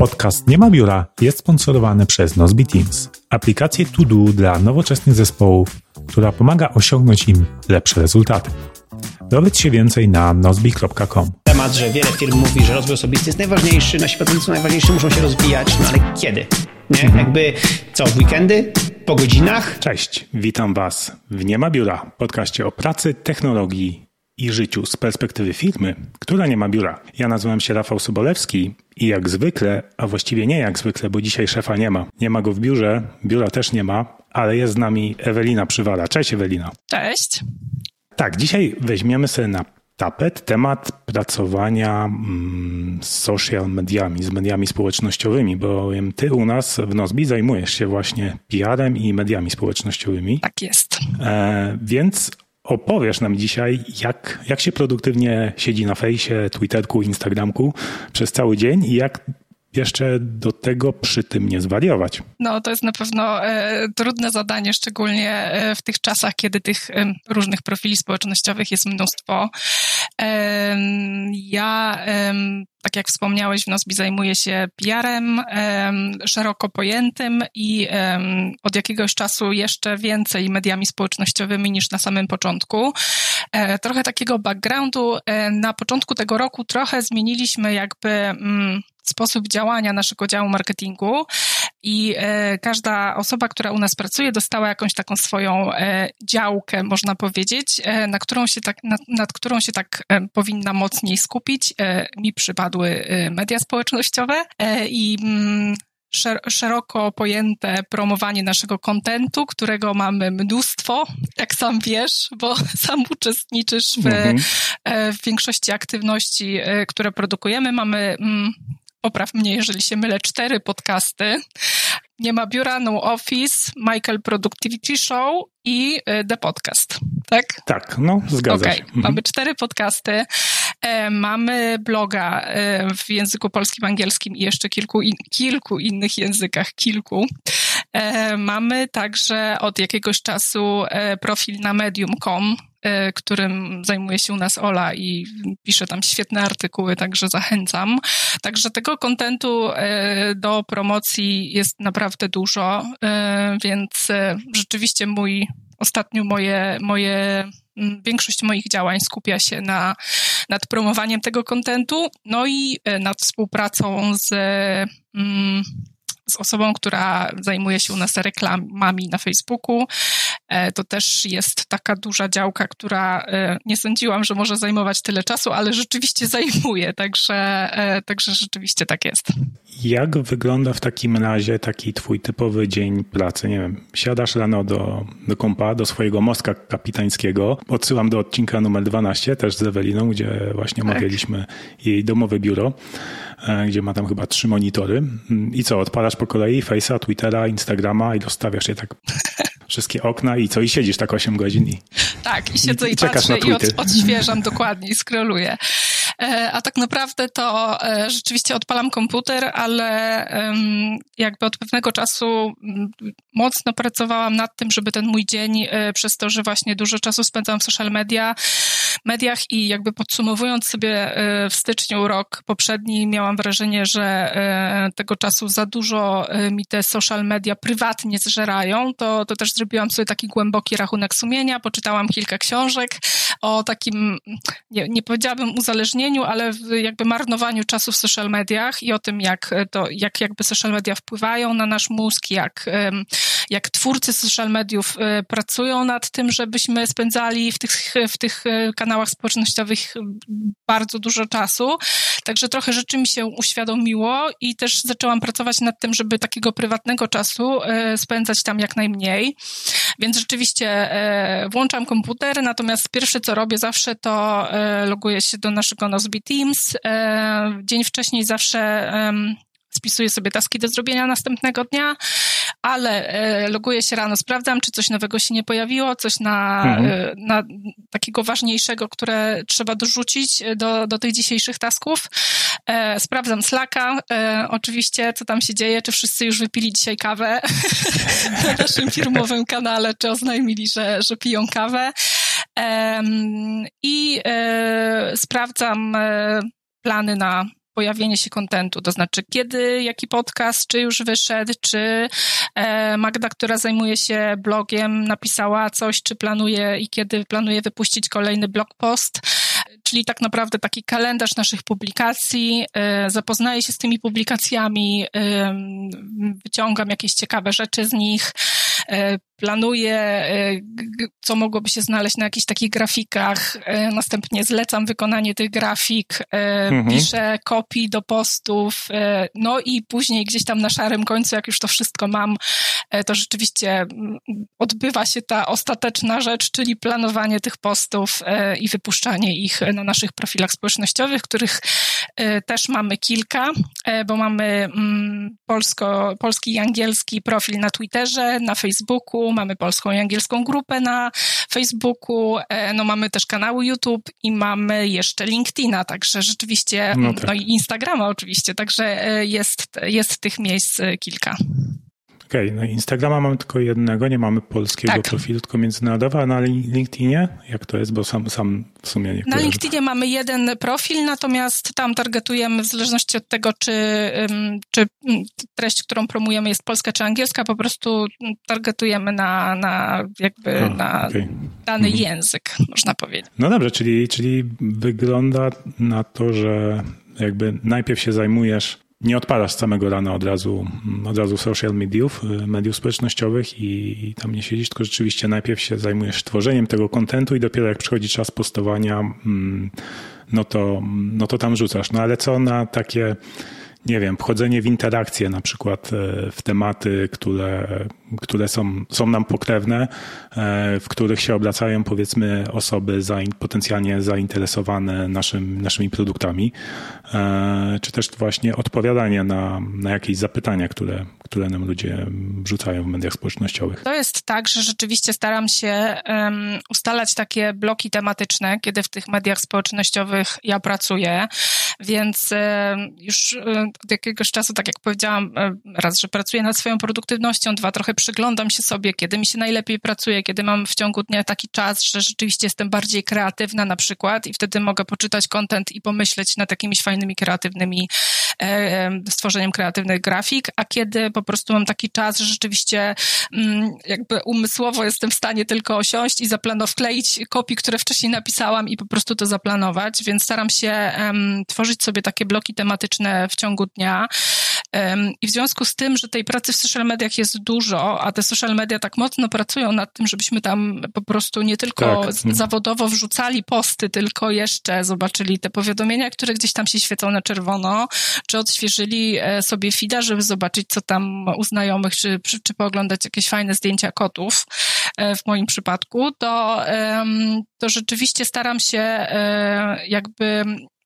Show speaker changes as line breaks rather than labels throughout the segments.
Podcast Nie ma biura jest sponsorowany przez Nozbi Teams, aplikację to do dla nowoczesnych zespołów, która pomaga osiągnąć im lepsze rezultaty. Dowiedz się więcej na nozbi.com.
Temat, że wiele firm mówi, że rozwój osobisty jest najważniejszy, nasi pracownicy najważniejsi muszą się rozwijać, no ale kiedy? Nie? Mhm. Jakby co, w weekendy? Po godzinach?
Cześć, witam Was w Nie ma biura, podcaście o pracy, technologii i życiu z perspektywy firmy, która nie ma biura. Ja nazywam się Rafał Sobolewski i jak zwykle, a właściwie nie jak zwykle, bo dzisiaj szefa nie ma. Nie ma go w biurze, biura też nie ma, ale jest z nami Ewelina Przywala. Cześć Ewelina.
Cześć.
Tak, dzisiaj weźmiemy sobie na tapet temat pracowania mm, z social mediami, z mediami społecznościowymi, bo ty u nas w Nozbi zajmujesz się właśnie PR-em i mediami społecznościowymi.
Tak jest.
E, więc opowiesz nam dzisiaj, jak, jak się produktywnie siedzi na fejsie, Twitterku, Instagramku przez cały dzień i jak jeszcze do tego przy tym nie zwariować.
No, to jest na pewno e, trudne zadanie, szczególnie e, w tych czasach, kiedy tych e, różnych profili społecznościowych jest mnóstwo. E, ja, tak jak wspomniałeś, w Nozbi zajmuję się PR-em szeroko pojętym i od jakiegoś czasu jeszcze więcej mediami społecznościowymi niż na samym początku. E, trochę takiego backgroundu. E, na początku tego roku trochę zmieniliśmy jakby mm, sposób działania naszego działu marketingu i e, każda osoba, która u nas pracuje, dostała jakąś taką swoją e, działkę, można powiedzieć, e, na którą się tak, nad, nad którą się tak powinna mocniej skupić. Mi przypadły media społecznościowe i mm, szeroko pojęte promowanie naszego kontentu, którego mamy mnóstwo, jak sam wiesz, bo sam uczestniczysz w, mhm. w większości aktywności, które produkujemy. Mamy mm, popraw mnie, jeżeli się mylę, cztery podcasty. Nie ma biura, no office, Michael Productivity Show i y, The Podcast, tak?
Tak, no zgadza okay. się. Mhm.
Mamy cztery podcasty, e, mamy bloga e, w języku polskim, angielskim i jeszcze kilku, in, kilku innych językach, kilku. E, mamy także od jakiegoś czasu profil na medium.com, którym zajmuje się u nas Ola i pisze tam świetne artykuły, także zachęcam. Także tego kontentu e, do promocji jest naprawdę dużo, e, więc rzeczywiście mój, ostatnio moje, moje większość moich działań skupia się na, nad promowaniem tego kontentu, no i nad współpracą z z osobą, która zajmuje się u nas reklamami na Facebooku. E, to też jest taka duża działka, która e, nie sądziłam, że może zajmować tyle czasu, ale rzeczywiście zajmuje, także, e, także rzeczywiście tak jest.
Jak wygląda w takim razie taki twój typowy dzień pracy? Nie wiem, siadasz rano do, do kompa, do swojego mostka kapitańskiego. Odsyłam do odcinka numer 12, też z Eweliną, gdzie właśnie tak. omawialiśmy jej domowe biuro. Gdzie ma tam chyba trzy monitory. Mm, I co, odpalasz po kolei Face'a, Twittera, Instagrama i dostawiasz je tak wszystkie okna i co, i siedzisz tak 8 godzin i
Tak, i siedzę i, i patrzę i od, odświeżam dokładnie i skroluję. E, a tak naprawdę to e, rzeczywiście odpalam komputer, ale jakby od pewnego czasu mocno pracowałam nad tym, żeby ten mój dzień, przez to, że właśnie dużo czasu spędzam w social media, mediach i jakby podsumowując sobie w styczniu rok poprzedni, miałam wrażenie, że e, tego czasu za dużo e, mi te social media prywatnie zżerają, to, to też zrobiłam sobie taki głęboki rachunek sumienia, poczytałam kilka książek o takim, nie, nie powiedziałabym uzależnieniu, ale jakby marnowaniu czasu w social mediach i o tym, jak to, jak jakby social media wpływają na nasz mózg, jak, jak twórcy social mediów e, pracują nad tym, żebyśmy spędzali w tych, w tych kanałach społecznościowych bardzo dużo czasu. Także trochę rzeczy mi się uświadomiło i też zaczęłam pracować nad tym, żeby takiego prywatnego czasu e, spędzać tam jak najmniej. Więc rzeczywiście e, włączam komputer, natomiast pierwsze co robię zawsze to e, loguję się do naszego Nozbe Teams. Dzień wcześniej zawsze spisuję sobie taski do zrobienia następnego dnia, ale e, loguję się rano, sprawdzam, czy coś nowego się nie pojawiło, coś na, mhm. E, na takiego ważniejszego, które trzeba dorzucić do, do tych dzisiejszych tasków. E, sprawdzam Slacka, oczywiście, co tam się dzieje, czy wszyscy już wypili dzisiaj kawę na naszym firmowym kanale, czy oznajmili, że, że piją kawę. I sprawdzam plany na pojawienie się kontentu, to znaczy kiedy, jaki podcast, czy już wyszedł, czy e, Magda, która zajmuje się blogiem, napisała coś, czy planuje i kiedy planuje wypuścić kolejny blog post czyli tak naprawdę taki kalendarz naszych publikacji. E, zapoznaję się z tymi publikacjami, wyciągam jakieś ciekawe rzeczy z nich, planuję, e, co mogłoby się znaleźć na jakichś takich grafikach, następnie zlecam wykonanie tych grafik, mhm. piszę kopii do postów, no i później gdzieś tam na szarym końcu, jak już to wszystko mam, to rzeczywiście odbywa się ta ostateczna rzecz, czyli planowanie tych postów i wypuszczanie ich na naszych profilach społecznościowych, których e, też mamy kilka, e, bo mamy mm, polsko, polski i angielski profil na Twitterze, na Facebooku, mamy polską i angielską grupę na Facebooku, e, no mamy też kanały YouTube i mamy jeszcze LinkedIna, także rzeczywiście, no, tak. no i Instagrama oczywiście, także jest, jest tych miejsc kilka.
Okej, okay, no Instagrama mamy tylko jednego, nie mamy polskiego tak. profilu, tylko międzynarodowy, a na LinkedInie jak to jest, bo sam, sam w sumie nie
Na LinkedInie mamy jeden profil, natomiast tam targetujemy w zależności od tego, czy, czy treść, którą promujemy jest polska czy angielska, po prostu targetujemy na, na jakby a, na okay. dany mhm. język, można powiedzieć.
No dobrze, czyli, czyli wygląda na to, że jakby najpierw się zajmujesz nie odpalasz samego rana od razu, od razu social mediów, y, mediów społecznościowych i, i, tam nie siedzisz, tylko rzeczywiście najpierw się zajmujesz tworzeniem tego kontentu i dopiero jak przychodzi czas postowania, mm, no to, no to tam rzucasz. No ale co na takie nie wiem, wchodzenie w interakcje, na przykład e, w tematy, które, które są, są nam pokrewne, e, w których się obracają powiedzmy osoby zain, potencjalnie zainteresowane naszym, naszymi produktami, e, czy też właśnie odpowiadanie na, na jakieś zapytania, które, które nam ludzie wrzucają w mediach społecznościowych.
To jest tak, że rzeczywiście staram się um, ustalać takie bloki tematyczne, kiedy w tych mediach społecznościowych ja pracuję, więc um, już um, od jakiegoś czasu, tak jak powiedziałam, raz, że pracuję nad swoją produktywnością, dwa, trochę przyglądam się sobie, kiedy mi się najlepiej pracuje, kiedy mam w ciągu dnia taki czas, że rzeczywiście jestem bardziej kreatywna na przykład i wtedy mogę poczytać content i pomyśleć nad jakimiś fajnymi, kreatywnymi e, stworzeniem kreatywnych grafik, a kiedy po prostu mam taki czas, że rzeczywiście mm, jakby umysłowo jestem w stanie tylko osiąść i zaplanować, wkleić kopii, które wcześniej napisałam i po prostu to zaplanować, więc staram się tworzyć sobie takie bloki tematyczne w ciągu dnia. I w związku z tym, że tej pracy w social mediach jest dużo, a te social media tak mocno pracują nad tym, żebyśmy tam po prostu nie tylko tak. zawodowo wrzucali posty, tylko jeszcze zobaczyli te powiadomienia, które gdzieś tam się świecą na czerwono, czy odświeżyli e, sobie feeda, żeby zobaczyć, co tam u znajomych, czy, czy, czy pooglądać jakieś fajne zdjęcia kotów e, w moim przypadku, to, to rzeczywiście staram się e, jakby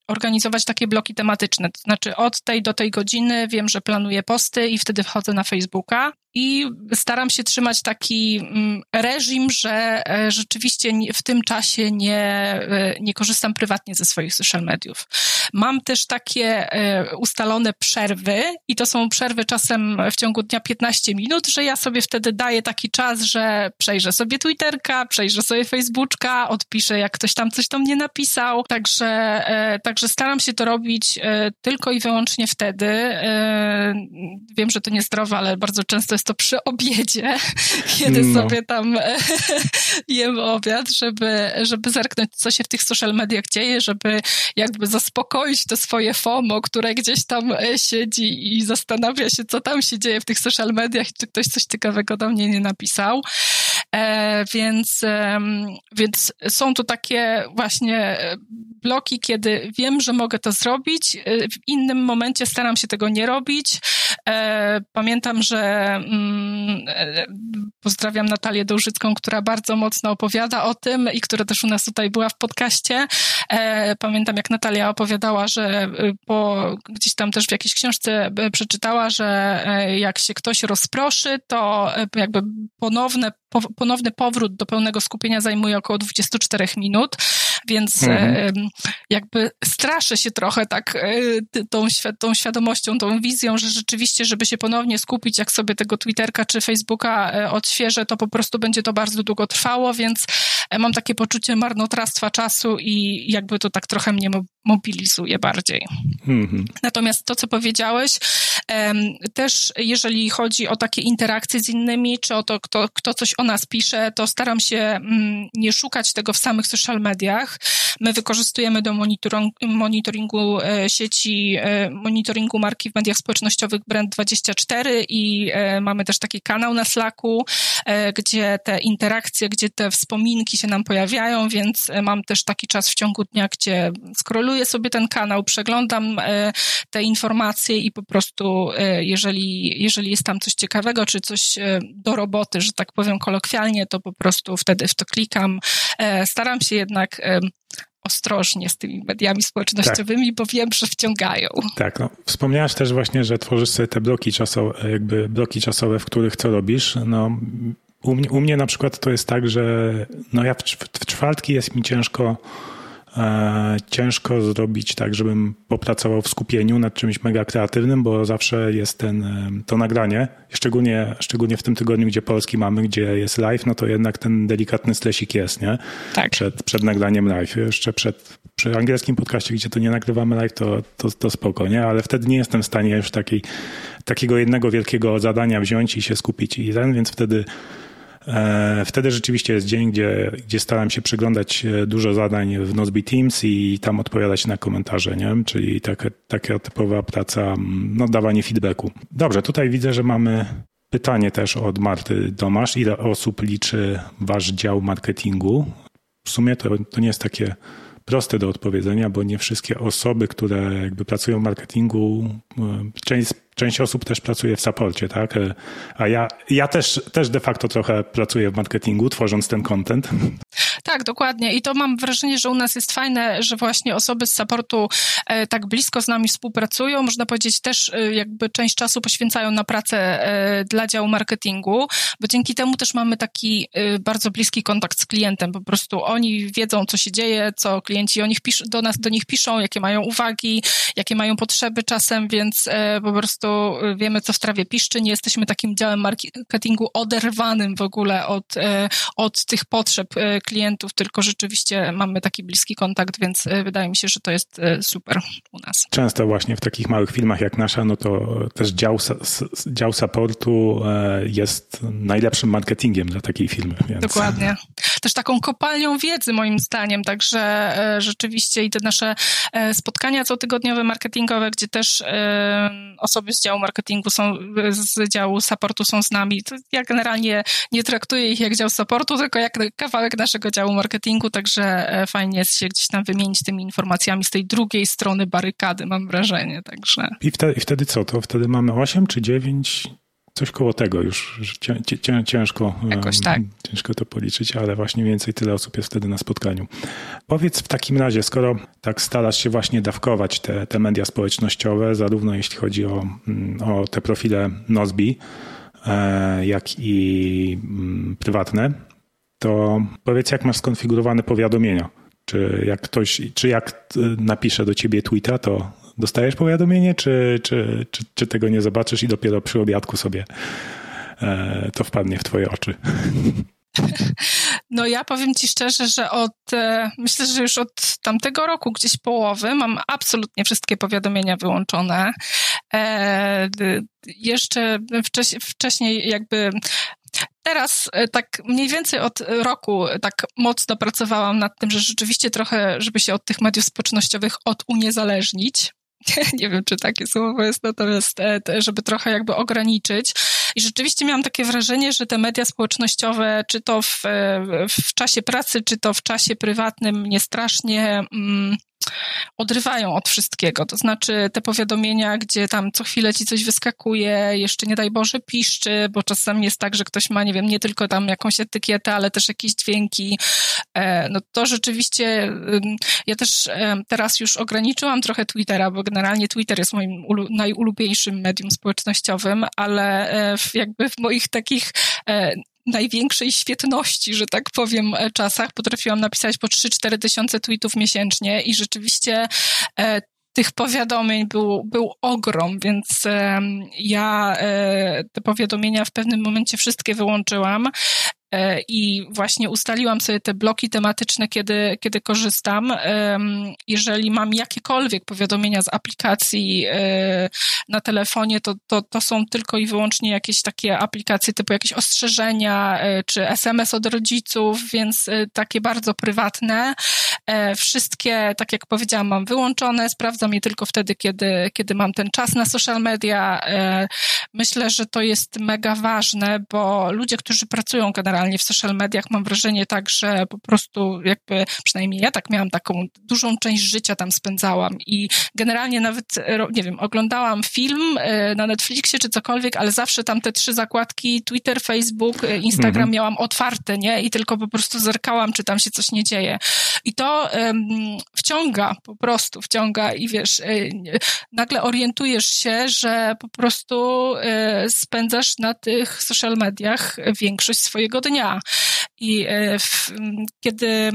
organizować takie bloki tematyczne. To znaczy od tej do tej godziny wiem, że planuję posty i wtedy wchodzę na Facebooka i staram się trzymać taki mm, reżim, że e, rzeczywiście w tym czasie nie, e, nie korzystam prywatnie ze swoich social mediów. Mam też takie e, ustalone przerwy i to są przerwy czasem w ciągu dnia 15 minut, że ja sobie wtedy daję taki czas, że przejrzę sobie Twitterka, przejrzę sobie Facebooka, odpiszę jak ktoś tam coś do mnie napisał, także, także staram się to robić tylko i wyłącznie wtedy. Wiem, że to niezdrowe, ale bardzo często jest to przy obiedzie, kiedy no. sobie tam jem obiad, żeby, żeby zerknąć, co się w tych social mediach dzieje, żeby jakby zaspokoić to swoje FOMO, które gdzieś tam e, siedzi i zastanawia się, co tam się dzieje w tych social mediach, czy ktoś coś ciekawego do mnie nie napisał. E, więc, e, więc są to takie właśnie bloki, kiedy wiem, że mogę to zrobić. W innym momencie staram się tego nie robić. Pamiętam, że mm, pozdrawiam Natalię Dołżycką, która bardzo mocno opowiada o tym i która też u nas tutaj była w podcaście. Pamiętam, jak Natalia opowiadała, że po, gdzieś tam też w jakiejś książce przeczytała, że jak się ktoś rozproszy, to jakby ponowne, ponowny powrót do pełnego skupienia zajmuje około 24 minut, więc mhm. jakby straszę się trochę tak e, tą, tą świadomością, tą wizją, że rzeczywiście, żeby się ponownie skupić, jak sobie tego Twitterka czy Facebooka e, odświeżę, to po prostu będzie to bardzo długo trwało, więc e, mam takie poczucie marnotrawstwa czasu i jakby to tak trochę mnie mobilizuje bardziej. Mhm. Natomiast to, co powiedziałeś, też jeżeli chodzi o takie interakcje z innymi, czy o to, kto, kto coś o nas pisze, to staram się mm, nie szukać tego w samych social mediach. My wykorzystujemy do monitoringu e, sieci, e, monitoringu marki w mediach społecznościowych Brand24 i e, mamy też taki kanał na Slacku, gdzie te interakcje, gdzie te wspominki się nam pojawiają, więc mam też taki czas w ciągu dnia, gdzie scrolluję sobie ten kanał, przeglądam te informacje i po prostu jeżeli, jeżeli jest tam coś ciekawego, czy coś do roboty, że tak powiem kolokwialnie, to po prostu wtedy w to klikam. Staram się jednak ostrożnie z tymi mediami społecznościowymi, tak. bo wiem, że wciągają.
Tak, no. wspomniałaś też właśnie, że tworzysz sobie te bloki czasowe, jakby bloki czasowe, w których co robisz. No, u, mnie, u mnie na przykład to jest tak, że no ja w, w czwartki jest mi ciężko ciężko zrobić tak, żebym popracował w skupieniu nad czymś mega kreatywnym, bo zawsze jest ten, e, to nagranie, szczególnie, szczególnie w tym tygodniu, gdzie Polski mamy, gdzie jest live, no to jednak ten delikatny stresik jest, nie?
Tak.
Przed, przed nagraniem live. Jeszcze przed, przy angielskim podcaście, gdzie to nie nagrywamy live, to, to, to spoko, nie? Ale wtedy nie jestem w stanie już takiej, takiego jednego wielkiego zadania wziąć i się skupić i ten, więc wtedy E, wtedy rzeczywiście jest dzień, gdzie, gdzie staram się przyglądać e, dużo zadań w Nozbe Teams i tam odpowiadać na komentarze, nie? czyli taka, taka typowa praca, no dawanie feedbacku. Dobrze, tutaj widzę, że mamy pytanie też od Marty Domasz. Ile osób liczy wasz dział marketingu? W sumie to, to nie jest takie proste do odpowiedzenia, bo nie wszystkie osoby, które jakby pracują w marketingu, e, część, część osób też pracuje w saporcie, tak? E, a ja, ja też, też de facto trochę pracuję w marketingu, tworząc ten content.
Tak, dokładnie. I to mam wrażenie, że u nas jest fajne, że właśnie osoby z supportu e, tak blisko z nami współpracują. Można powiedzieć też e, jakby część czasu poświęcają na pracę dla działu marketingu, bo dzięki temu też mamy taki bardzo bliski kontakt z klientem. Po prostu oni wiedzą, co się dzieje, co klienci o nich pisz, do nas, do nich piszą, jakie mają uwagi, jakie mają potrzeby czasem, więc po prostu e, wiemy, co w trawie piszczy. Nie jesteśmy takim działem marketingu oderwanym w ogóle od, od tych potrzeb klientów klientów, tylko rzeczywiście mamy taki bliski kontakt, więc e, wydaje mi się, że to jest e, super u nas.
Często właśnie w takich małych filmach jak nasza, no to też dział, dział supportu e, jest najlepszym marketingiem dla takiej firmy. Więc...
Dokładnie. Też taką kopalnią wiedzy moim zdaniem, także rzeczywiście i te nasze spotkania cotygodniowe marketingowe, gdzie też osoby z działu marketingu są, z działu supportu są z nami. Ja generalnie nie traktuję ich jak dział supportu, tylko jak kawałek naszego działu marketingu, także e, fajnie jest się gdzieś tam wymienić tymi informacjami z tej drugiej strony barykady, mam wrażenie, także.
I wtedy, i wtedy co? To wtedy mamy 8 czy 9 coś koło tego już. Ciężko,
Jakoś tak.
ciężko to policzyć, ale właśnie więcej tyle osób jest wtedy na spotkaniu. Powiedz w takim razie, skoro tak starasz się właśnie dawkować te, te media społecznościowe, zarówno jeśli chodzi o, mm, o te profile Nozbi, e, jak i mm, prywatne, to powiedz, jak masz skonfigurowane powiadomienia. Czy jak ktoś, czy jak e, napisze do ciebie tweeta, to dostajesz powiadomienie, czy, czy, czy, czy tego nie zobaczysz i dopiero przy obiadku sobie e, to wpadnie w twoje oczy?
No ja powiem ci szczerze, że od, e, myślę, że już od tamtego roku, gdzieś połowy, mam absolutnie wszystkie powiadomienia wyłączone. E, jeszcze wcześniej jakby Teraz e, tak mniej więcej od roku tak mocno pracowałam nad tym, że rzeczywiście trochę, żeby się od tych mediów społecznościowych oduniezależnić. Nie wiem, czy takie słowo jest, natomiast e, żeby trochę jakby ograniczyć. I rzeczywiście miałam takie wrażenie, że te media społecznościowe, czy to w, e, w czasie pracy, czy to w czasie prywatnym, mnie strasznie mm, odrywają od wszystkiego. To znaczy te powiadomienia, gdzie tam co chwilę ci coś wyskakuje, jeszcze nie daj Boże piszczy, bo czasami jest tak, że ktoś ma, nie wiem, nie tylko tam jakąś etykietę, ale też jakieś dźwięki. E, no to rzeczywiście, ja też teraz już ograniczyłam trochę Twittera, bo generalnie Twitter jest moim najulubieńszym medium społecznościowym, ale e, jakby w moich takich e, największej świetności, że tak powiem, e, czasach potrafiłam napisać po 3-4 tysiące tweetów miesięcznie i rzeczywiście e, tych powiadomień był, był ogrom, więc e, ja e, te powiadomienia w pewnym momencie wszystkie wyłączyłam. E, i właśnie ustaliłam sobie te bloki tematyczne, kiedy, kiedy korzystam. Jeżeli mam jakiekolwiek powiadomienia z aplikacji e, na telefonie, to, to, to są tylko i wyłącznie jakieś takie aplikacje typu jakieś ostrzeżenia e, czy SMS od rodziców, więc takie bardzo prywatne. Wszystkie, tak jak powiedziałam, mam wyłączone, sprawdzam je tylko wtedy, kiedy, kiedy mam ten czas na social media. Myślę, że to jest mega ważne, bo ludzie, którzy pracują generalnie generalnie w social mediach mam wrażenie tak, że po prostu jakby, przynajmniej ja tak miałam taką dużą część życia tam spędzałam i generalnie nawet, nie wiem, oglądałam film e, na Netflixie czy cokolwiek, ale zawsze tam te trzy zakładki Twitter, Facebook, e, Instagram mhm. miałam otwarte, nie? I tylko po prostu zerkałam, czy tam się coś nie dzieje. I to um, wciąga, po prostu wciąga i wiesz, y, nagle orientujesz się, że po prostu spędzasz na tych social mediach większość swojego dnia. I y, w, kiedy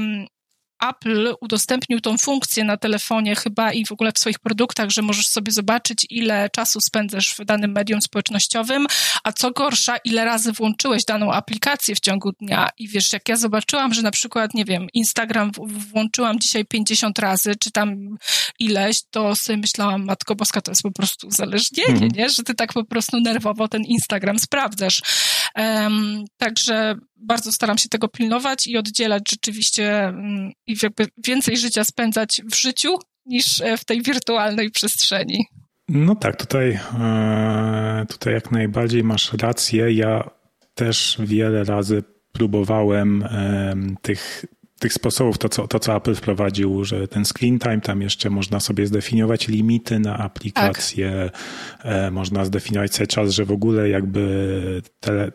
Apple udostępnił tą funkcję na telefonie chyba i w ogóle w swoich produktach, że możesz sobie zobaczyć, ile czasu spędzasz w danym medium społecznościowym, a co gorsza, ile razy włączyłeś daną aplikację w ciągu dnia. I wiesz, jak ja zobaczyłam, że na przykład, nie wiem, Instagram włączyłam dzisiaj 50 razy, czy tam ileś, to sobie myślałam, Matko Boska, to jest po prostu uzależnienie, mhm. nie? Że ty tak po prostu nerwowo ten Instagram sprawdzasz. Także bardzo staram się tego pilnować i oddzielać rzeczywiście um, i jakby więcej życia spędzać w życiu niż e, w tej wirtualnej przestrzeni.
No tak, tutaj, e, tutaj jak najbardziej masz rację. Ja też wiele razy próbowałem tych tych sposobów, to co, to co Apple wprowadził, że ten screen time, tam jeszcze można sobie zdefiniować limity na aplikacje, tak. e, można zdefiniować sobie czas, że w ogóle jakby tele,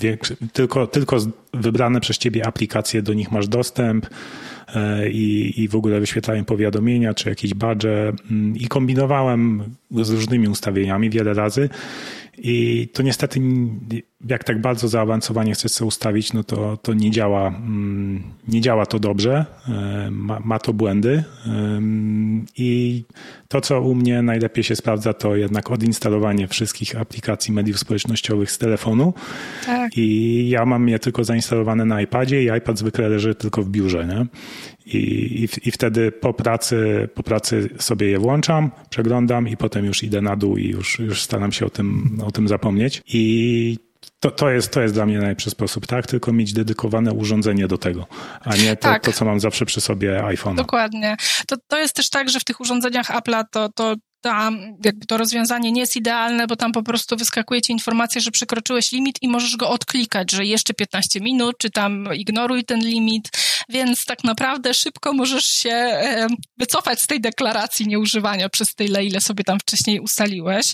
większy, tylko, tylko wybrane przez ciebie aplikacje, do nich masz dostęp e, i, i w ogóle wyświetlają powiadomienia, czy jakieś badże mm, i kombinowałem z różnymi ustawieniami wiele razy i to niestety, jak tak bardzo zaawansowanie chcesz sobie ustawić, no to, to nie działa, mm, nie działa to dobrze, e, ma, ma to błędy. I to, co u mnie najlepiej się sprawdza, to jednak odinstalowanie wszystkich aplikacji mediów społecznościowych z telefonu. Tak. I ja mam je tylko zainstalowane na iPadzie i iPad zwykle leży tylko w biurze. Nie? I, i, I wtedy po pracy, po pracy sobie je włączam, przeglądam i potem już idę na dół i już, już staram się o tym, o tym zapomnieć. I to, to, jest, to jest dla mnie najlepszy sposób, tak? Tylko mieć dedykowane urządzenie do tego, a nie to, tak. to co mam zawsze przy sobie iPhone.
Dokładnie. To, to jest też tak, że w tych urządzeniach Apple'a to, to tam jakby to rozwiązanie nie jest idealne, bo tam po prostu wyskakuje ci informacja, że przekroczyłeś limit i możesz go odklikać, że jeszcze 15 minut, czy tam ignoruj ten limit, więc tak naprawdę szybko możesz się wycofać z tej deklaracji nieużywania przez tyle, ile sobie tam wcześniej ustaliłeś.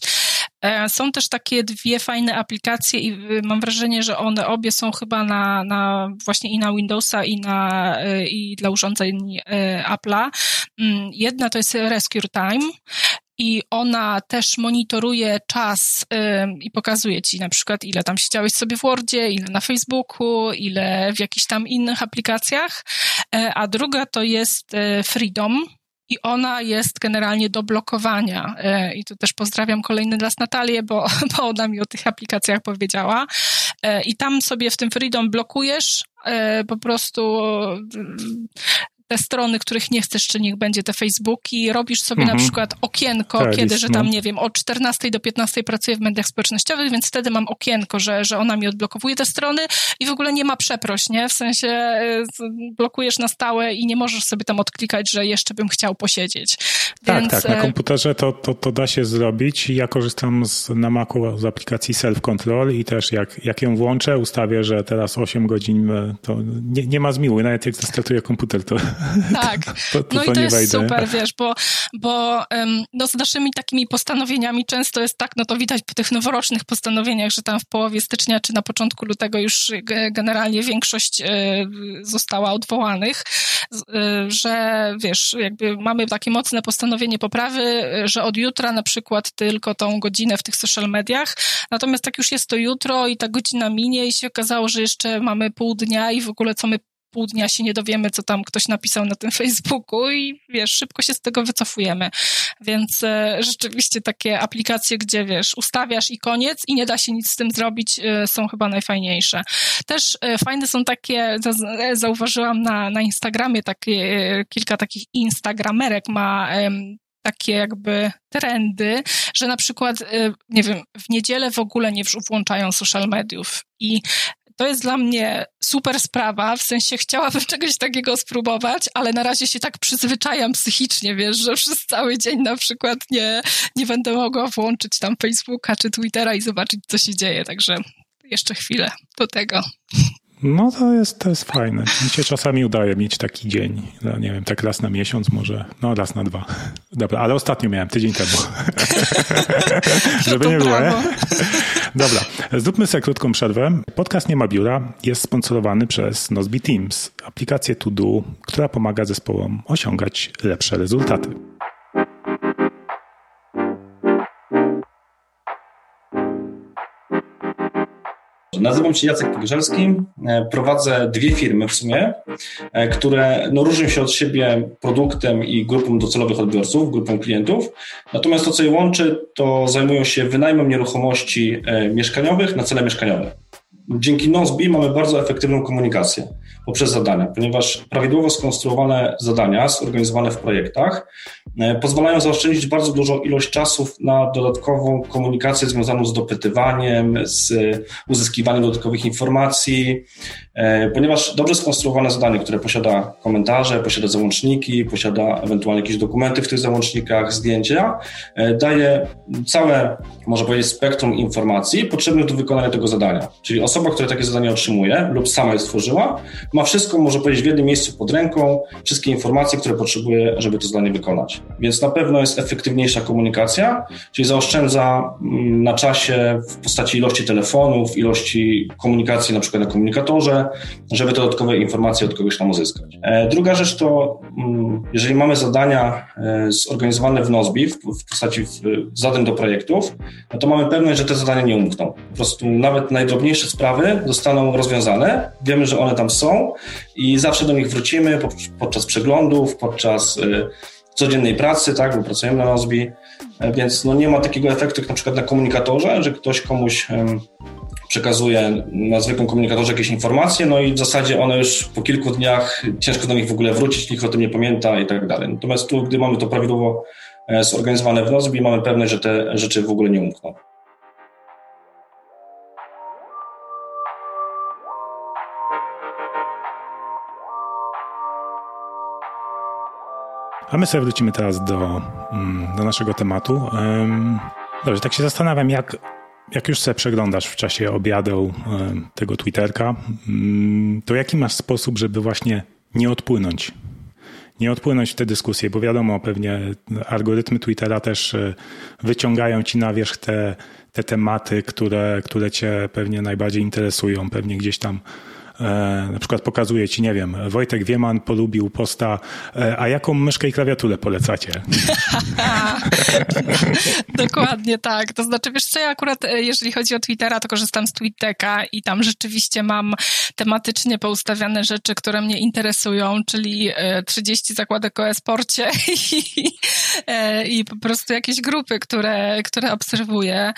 E, są też takie dwie fajne aplikacje i y, mam wrażenie, że one obie są chyba na, na właśnie i na Windowsa i na e, i dla urządzeń Apple'a. Mm, jedna to jest Rescue Time i ona też monitoruje czas i pokazuje ci na przykład, ile tam siedziałeś sobie w Wordzie, ile na Facebooku, ile w jakichś tam innych aplikacjach. E, a druga to jest e, Freedom, i ona jest generalnie do blokowania. E, I tu też pozdrawiam kolejny raz Natalię, bo, bo ona mi o tych aplikacjach powiedziała. I tam sobie w tym Freedom blokujesz po prostu te strony, których nie chcesz, czy niech będzie te Facebooki, robisz sobie mhm. na przykład okienko, tak, kiedy, że tam, no. nie wiem, od 14 do 15 pracuję w mediach społecznościowych, więc wtedy mam okienko, że, że ona mi odblokowuje te strony i w ogóle nie ma przeproś, nie? W sensie e, blokujesz na stałe i nie możesz sobie tam odklikać, że jeszcze bym chciał posiedzieć.
Tak, więc... tak, na e, komputerze to, to, to da się zrobić. Ja korzystam z, na Macu z aplikacji Self Control i też jak, jak ją włączę, ustawię, że teraz 8 godzin e, to nie, nie ma zmiły, nawet jak zestartuję komputer, to
Tak, to, to, no to i to jest wejdę. super, wiesz, bo, bo no z naszymi takimi postanowieniami często jest tak, no to widać po tych noworocznych postanowieniach, że tam w połowie stycznia czy na początku lutego już generalnie większość e, została odwołanych, e, że wiesz, jakby mamy takie mocne postanowienie poprawy, że od jutra na przykład tylko tą godzinę w tych social mediach, natomiast tak już jest to jutro i ta godzina minie i się okazało, że jeszcze mamy pół dnia i w ogóle co my pół dnia się nie dowiemy, co tam ktoś napisał na tym Facebooku i wiesz, szybko się z tego wycofujemy. Więc e, rzeczywiście takie aplikacje, gdzie wiesz, ustawiasz i koniec i nie da się nic z tym zrobić, e, są chyba najfajniejsze. Też e, fajne są takie, e, zauważyłam na, na Instagramie takie, e, kilka takich instagramerek ma takie jakby trendy, że na przykład, e, nie wiem, w niedzielę w ogóle nie włączają social mediów i to jest dla mnie super sprawa, w sensie chciałabym czegoś takiego spróbować, ale na razie się tak przyzwyczajam psychicznie, wiesz, że przez cały dzień na przykład nie, nie będę mogła włączyć tam Facebooka czy Twittera i zobaczyć, co się dzieje, także jeszcze chwilę do tego.
No to jest, to jest fajne. Mi się czasami udaje mieć taki dzień. No, nie wiem, tak raz na miesiąc może. No raz na dwa. Dobra, ale ostatnio miałem, tydzień temu. Żeby nie było, nie? Dobra, zróbmy sobie krótką przerwę. Podcast Nie ma biura jest sponsorowany przez Nozbe Teams, aplikację To Do, która pomaga zespołom osiągać lepsze rezultaty.
Nazywam się Jacek Pogrzelski, e, prowadzę dwie firmy w sumie, e, które no, różnią się od siebie produktem i grupą docelowych odbiorców, grupą klientów. Natomiast to, co je łączy, to zajmują się wynajmem nieruchomości e, mieszkaniowych na cele mieszkaniowe. Dzięki Nozbi mamy bardzo efektywną komunikację poprzez zadania, ponieważ prawidłowo skonstruowane zadania, zorganizowane w projektach, e, pozwalają zaoszczędzić bardzo dużą ilość czasu na dodatkową komunikację związaną z dopytywaniem, z uzyskiwaniem dodatkowych informacji, e, ponieważ dobrze skonstruowane zadanie, które posiada komentarze, posiada załączniki, posiada ewentualnie jakieś dokumenty w tych załącznikach, zdjęcia, e, daje całe, można powiedzieć, spektrum informacji potrzebnych do wykonania tego zadania. Czyli osoba, która takie zadanie otrzymuje lub sama je stworzyła, ma wszystko, może powiedzieć, w jednym miejscu pod ręką, wszystkie informacje, które potrzebuje, żeby to zadanie wykonać. Więc na pewno jest efektywniejsza komunikacja, czyli zaoszczędza mm, na czasie w postaci ilości telefonów, ilości komunikacji na przykład na komunikatorze, żeby te dodatkowe informacje od kogoś tam uzyskać. E, druga rzecz to, mm, jeżeli mamy zadania e, zorganizowane w Nozbi, w postaci zadań do projektów, no to mamy pewność, że te zadania nie umkną. Po prostu nawet najdrobniejsze sprawy zostaną rozwiązane, wiemy, że one tam są, i zawsze do nich wrócimy podczas przeglądów, podczas y, codziennej pracy, tak, bo pracujemy na Nozbi, e, więc no nie ma takiego efektu jak na przykład na komunikatorze, że ktoś komuś przekazuje na zwykłym komunikatorze jakieś informacje, no i w zasadzie one już po kilku dniach ciężko do nich w ogóle wrócić, nikt o tym nie pamięta i tak dalej. Natomiast tu, gdy mamy to prawidłowo e, zorganizowane w Nozbi, mamy pewność, że te rzeczy w ogóle nie umkną.
A my sobie wrócimy teraz do, mm, do naszego tematu. Dobrze, tak się zastanawiam, jak, jak już sobie przeglądasz w czasie obiadu tego Twitterka, mm, to jaki masz sposób, żeby właśnie nie odpłynąć? Nie odpłynąć w tę dyskusję, bo wiadomo, pewnie algorytmy Twittera też e, wyciągają ci na wierzch te, te tematy, które, które cię pewnie najbardziej interesują. Pewnie gdzieś tam na przykład pokazuje ci, nie wiem, Wojtek Wieman polubił posta, e, a jaką myszkę i klawiaturę polecacie?
Dokładnie tak. To znaczy, wiesz co, ja akurat, e, jeżeli chodzi o Twittera, to korzystam z TweetDecka i tam rzeczywiście mam tematycznie poustawiane rzeczy, które mnie interesują, czyli 30 zakładek o e-sporcie i, i po prostu jakieś grupy, które, które obserwuję,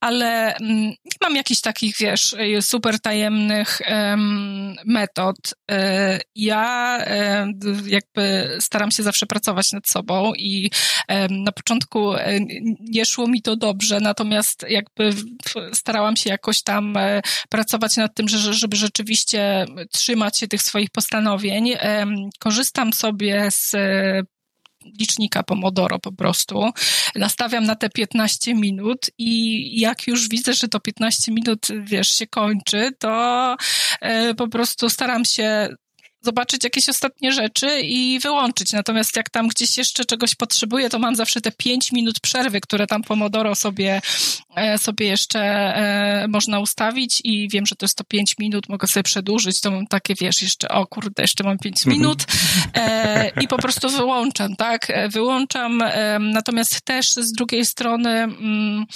ale mm, nie mam jakichś takich, wiesz, super tajemnych um, metod. E, ja e, jakby staram się zawsze pracować nad sobą i e, na początku nie szło mi to dobrze, natomiast jakby starałam się jakoś tam pracować nad tym, żeby rzeczywiście trzymać się tych swoich postanowień. Korzystam sobie z licznika Pomodoro po prostu. Nastawiam na te 15 minut i jak już widzę, że to 15 minut, wiesz, się kończy, to e, po prostu staram się zobaczyć jakieś ostatnie rzeczy i wyłączyć. Natomiast jak tam gdzieś jeszcze czegoś potrzebuję, to mam zawsze te pięć minut przerwy, które tam Pomodoro sobie, e, sobie jeszcze e, można ustawić i wiem, że to jest to pięć minut, mogę sobie przedłużyć, to mam takie, wiesz, jeszcze, o kurde, jeszcze mam pięć mhm. minut i po prostu wyłączam, tak? Wyłączam, natomiast też z drugiej strony mm,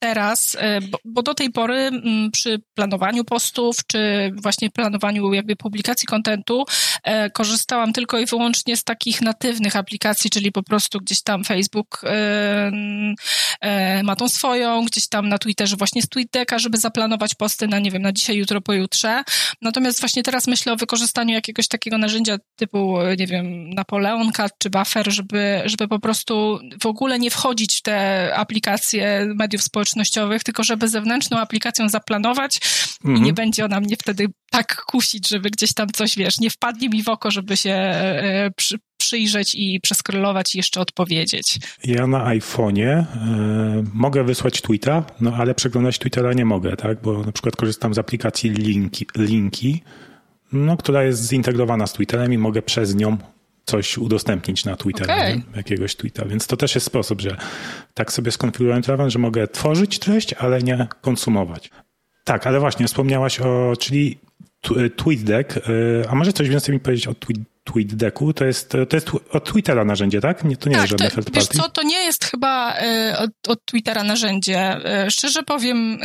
teraz, e, bo, bo, do tej pory mm, przy planowaniu postów, czy właśnie planowaniu jakby publikacji kontentu, e, korzystałam tylko i wyłącznie z takich natywnych aplikacji, czyli po prostu gdzieś tam Facebook e, e, ma tą swoją, gdzieś tam na Twitterze właśnie z TweetDecka, żeby zaplanować posty na, nie wiem, na dzisiaj, jutro, pojutrze. Natomiast właśnie teraz myślę o wykorzystaniu jakiegoś takiego narzędzia typu, nie wiem, Napoleon Cat czy Buffer, żeby, żeby po prostu w ogóle nie wchodzić w te aplikacje mediów społecznościowych, społecznościowych, tylko żeby zewnętrzną aplikacją zaplanować mhm. i nie będzie ona mnie wtedy tak kusić, żeby gdzieś tam coś, wiesz, nie wpadnie mi w oko, żeby się e, przy, przyjrzeć i przeskrolować i jeszcze odpowiedzieć.
Ja na iPhone'ie e, mogę wysłać tweeta, no ale przeglądać Twittera nie mogę, tak? Bo na przykład korzystam z aplikacji Linki, linki no, która jest zintegrowana z Twitterem i mogę przez nią coś udostępnić na Twittera, okay. jakiegoś tweeta. Więc to też jest sposób, że tak sobie skonfigurowałem Traven, że mogę tworzyć treść, ale nie konsumować. Tak, ale właśnie wspomniałaś o, czyli TweetDeck. Y, a może coś więcej mi powiedzieć o tweet, TweetDecku? To jest, to jest od Twittera narzędzie, tak? Nie, to nie tak, jest żadne to, third
party? Wiesz co, to nie jest chyba y, od, od Twittera narzędzie. Y, szczerze powiem,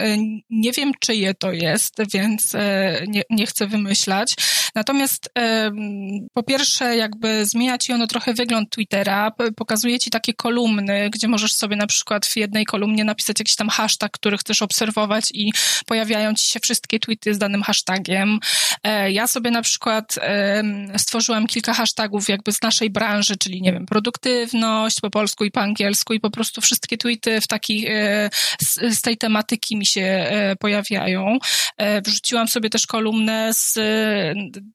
nie wiem czyje to jest, więc nie, nie chcę wymyślać. Natomiast po pierwsze, jakby zmienia ci ono trochę wygląd Twittera, pokazuje ci takie kolumny, gdzie możesz sobie na przykład w jednej kolumnie napisać jakiś tam hashtag, który chcesz obserwować i pojawiają ci się wszystkie tweety z danym hashtagiem. E, ja sobie na przykład stworzyłam kilka hashtagów jakby z naszej branży, czyli nie wiem, produktywność po polsku i po angielsku i po prostu wszystkie tweety w takich, e, z, z tej tematyki mi się e, pojawiają. Wrzuciłam sobie też kolumnę z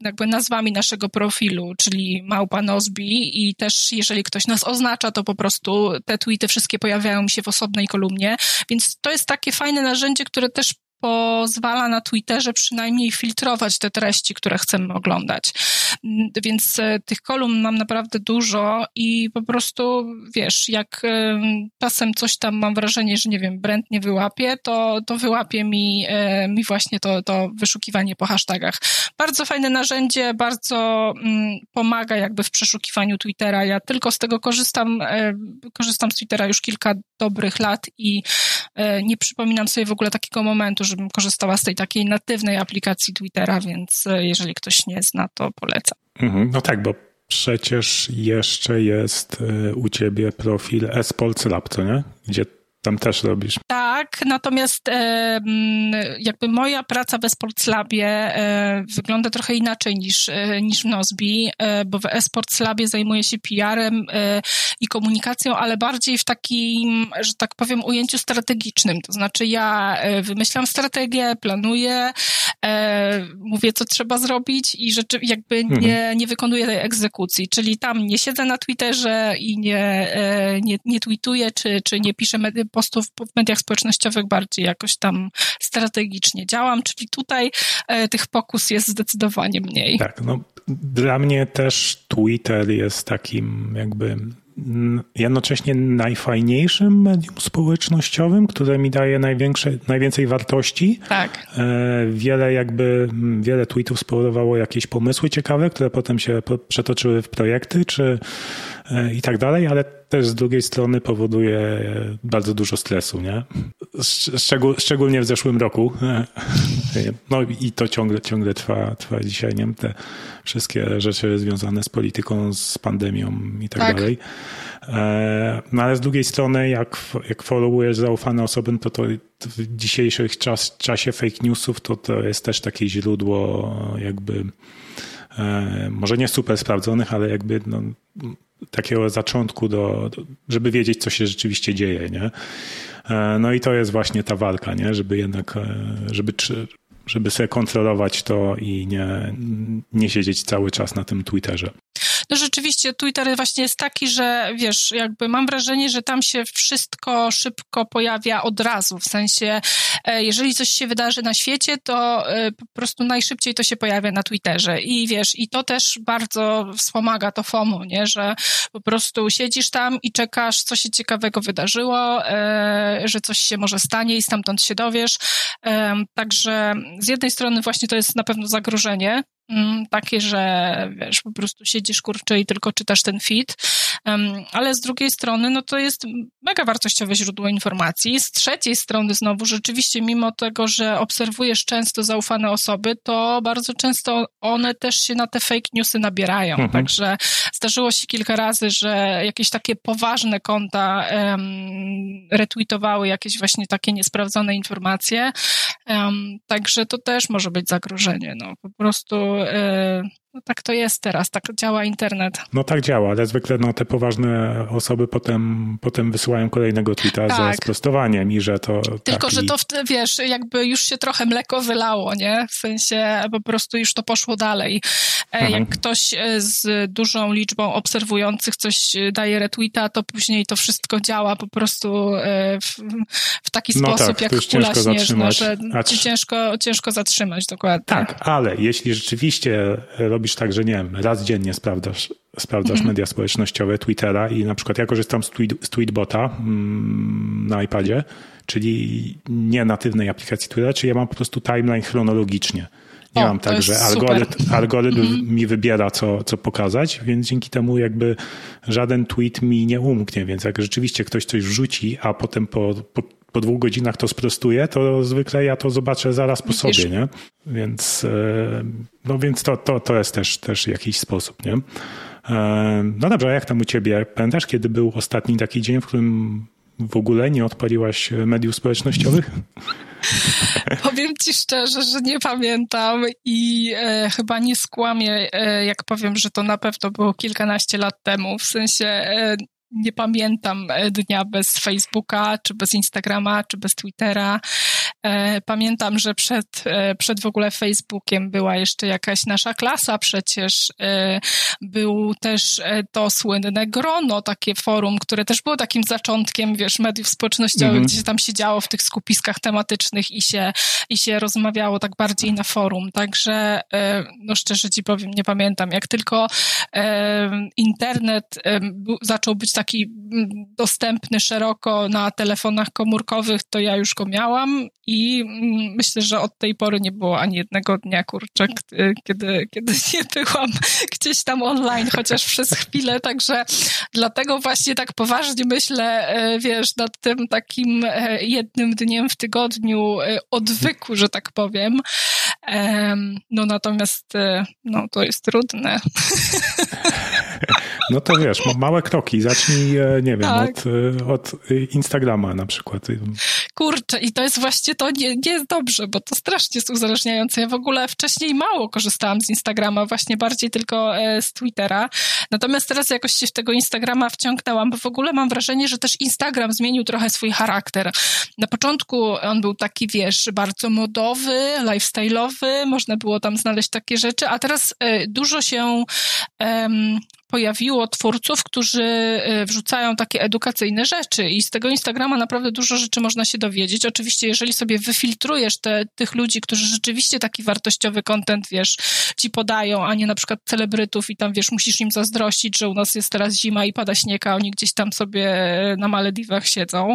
jakby nazwami naszego profilu, czyli Małpa Nozbi i też jeżeli ktoś nas oznacza, to po prostu te tweety wszystkie pojawiają mi się w osobnej kolumnie, więc to jest takie fajne narzędzie, które też pozwala na Twitterze przynajmniej filtrować te treści, które chcemy oglądać. Więc e, tych kolumn mam naprawdę dużo i po prostu, wiesz, jak e, czasem coś tam mam wrażenie, że nie wiem, Brent nie wyłapie, to, to wyłapie mi, e, mi właśnie to, to wyszukiwanie po hashtagach. Bardzo fajne narzędzie, bardzo mm, pomaga jakby w przeszukiwaniu Twittera. Ja tylko z tego korzystam, korzystam z Twittera już kilka dobrych lat i nie przypominam sobie w ogóle takiego momentu, żebym korzystała z tej takiej natywnej aplikacji Twittera, więc e, jeżeli ktoś nie zna, to polecam.
Mhm, no tak, bo przecież jeszcze jest e, u ciebie profil Espolc Lab, co nie? Gdzie tam też robisz.
Tak, natomiast e, jakby moja praca w Esports Labie e, wygląda trochę inaczej niż, e, niż w Nozbi, e, bo w Esports Labie zajmuję się PR-em e, i komunikacją, ale bardziej w takim, że tak powiem, ujęciu strategicznym. To znaczy ja e, wymyślam strategię, planuję, mówię, co trzeba zrobić i rzeczy, jakby mhm. nie, nie wykonuję tej egzekucji. Czyli tam nie siedzę na Twitterze i nie, nie, nie tweetuję, czy, czy nie piszę postów w mediach społecznościowych bardziej jakoś tam strategicznie działam, czyli tutaj e, tych pokus jest zdecydowanie mniej.
Tak, no dla mnie też Twitter jest takim jakby jednocześnie najfajniejszym medium społecznościowym, które mi daje największe, najwięcej wartości.
Tak.
E, wiele jakby, wiele tweetów spowodowało jakieś pomysły ciekawe, które potem się przetoczyły w projekty, czy i tak dalej, ale też z drugiej strony powoduje bardzo dużo stresu, nie? Szczegól, szczególnie w zeszłym roku. No i to ciągle, ciągle trwa, trwa dzisiaj, nie? Te wszystkie rzeczy związane z polityką, z pandemią i tak, tak. dalej. E, no ale z drugiej strony, jak, jak followujesz zaufane osoby, to, to w dzisiejszym czas, czasie fake newsów to, to jest też takie źródło jakby e, może nie super sprawdzonych, ale jakby no, takiego zaczątku, do, żeby wiedzieć, co się rzeczywiście dzieje, nie? E, no i to jest właśnie ta walka, nie? Żeby jednak, e, żeby, żeby sobie kontrolować to i nie, nie siedzieć cały czas na tym Twitterze.
No rzeczywiście Twitter właśnie jest taki, że wiesz, jakby mam wrażenie, że tam się wszystko szybko pojawia od razu, w sensie e, jeżeli coś się wydarzy na świecie, to e, po prostu najszybciej to się pojawia na Twitterze. I wiesz, i to też bardzo wspomaga to FOMO, nie, że po prostu siedzisz tam i czekasz, co się ciekawego wydarzyło, e, że coś się może stanie i stamtąd się dowiesz, także z jednej strony właśnie to jest na pewno zagrożenie, takie, że wiesz, po prostu siedzisz kurczę i tylko czytasz ten feed, ale z drugiej strony, no to jest mega wartościowe źródło informacji. Z trzeciej strony znowu, rzeczywiście mimo tego, że obserwujesz często zaufane osoby, to bardzo często one też się na te fake newsy nabierają. Mhm. Także zdarzyło się kilka razy, że jakieś takie poważne konta um, retweetowały jakieś właśnie takie niesprawdzone informacje. Um, także to też może być zagrożenie. No, po prostu Uh. No tak to jest teraz, tak działa internet.
No tak działa, ale zwykle no, te poważne osoby potem, potem wysyłają kolejnego tweeta tak. ze sprostowaniem i że to
Tylko,
taki...
że to, wiesz, jakby już się trochę mleko wylało, nie? W sensie po prostu już to poszło dalej. E, mhm. Jak ktoś e, z dużą liczbą obserwujących coś e, daje retweeta, to później to wszystko działa po prostu w, w taki no sposób, tak, jak kula śnieżna, że ciężko, ciężko zatrzymać, dokładnie.
Tak, ale jeśli rzeczywiście robisz tak, że nie wiem, raz dziennie sprawdzasz, sprawdzasz mhm. media społecznościowe, Twittera i na przykład ja korzystam z, tweet, z Tweetbota mm, na iPadzie, czyli nie natywnej aplikacji Twittera, czyli ja mam po prostu timeline chronologicznie. Nie o, mam tak, że algorytm, algorytm mhm. mi wybiera, co, co pokazać, więc dzięki temu jakby żaden tweet mi nie umknie, więc jak rzeczywiście ktoś coś wrzuci, a potem po, po po dwóch godzinach to sprostuje, to zwykle ja to zobaczę zaraz po sobie, nie? Więc, e, no więc to, to, to jest też, też jakiś sposób, nie? E, no dobrze, a jak tam u ciebie? Pamiętasz, kiedy był ostatni taki dzień, w którym w ogóle nie odpaliłaś mediów społecznościowych?
Powiem ci szczerze, że nie pamiętam i e, chyba nie skłamię, e, jak powiem, że to na pewno było kilkanaście lat temu. W sensie e, nie pamiętam e, dnia bez Facebooka, czy bez Instagrama, czy bez Twittera. E, pamiętam, że przed, e, przed w ogóle Facebookiem była jeszcze jakaś nasza klasa przecież. Był też to słynne grono, takie forum, które też było takim zaczątkiem, wiesz, mediów społecznościowych, -hmm. gdzie się tam siedziało w tych skupiskach tematycznych i się, i się rozmawiało tak bardziej na forum. Także, no szczerze ci powiem, nie pamiętam. Jak tylko internet zaczął być taki dostępny szeroko na telefonach komórkowych, to ja już go miałam i mm, myślę, że od tej pory nie było ani jednego dnia, kurczę, kiedy, kiedy nie byłam gdzieś tam online, chociaż przez chwilę, także dlatego właśnie tak poważnie myślę, e, wiesz, nad tym takim e, jednym dniem w tygodniu e, odwyku, że tak powiem. No natomiast, no to jest trudne.
No to wiesz, małe kroki. Zacznij, e, nie wiem, tak. od, e, od Instagrama na przykład.
Kurczę, i to jest właśnie to nie, nie jest dobrze, bo to strasznie jest uzależniające. Ja w ogóle wcześniej mało korzystałam z Instagrama, właśnie bardziej tylko e, z Twittera. Natomiast teraz jakoś się w tego Instagrama wciągnęłam, bo w ogóle mam wrażenie, że też Instagram zmienił trochę swój charakter. Na początku on był taki, wiesz, bardzo modowy, lifestyle'owy, można było tam znaleźć takie rzeczy, a teraz dużo się um, pojawiło twórców, którzy y, wrzucają takie edukacyjne rzeczy i z tego Instagrama naprawdę dużo rzeczy można się dowiedzieć. Oczywiście, jeżeli sobie wyfiltrujesz te, tych ludzi, którzy rzeczywiście taki wartościowy content, wiesz, ci podają, a nie na przykład celebrytów i tam, wiesz, musisz im zazdrościć, że u nas jest teraz zima i pada śnieg, a oni gdzieś tam sobie na Malediwach siedzą.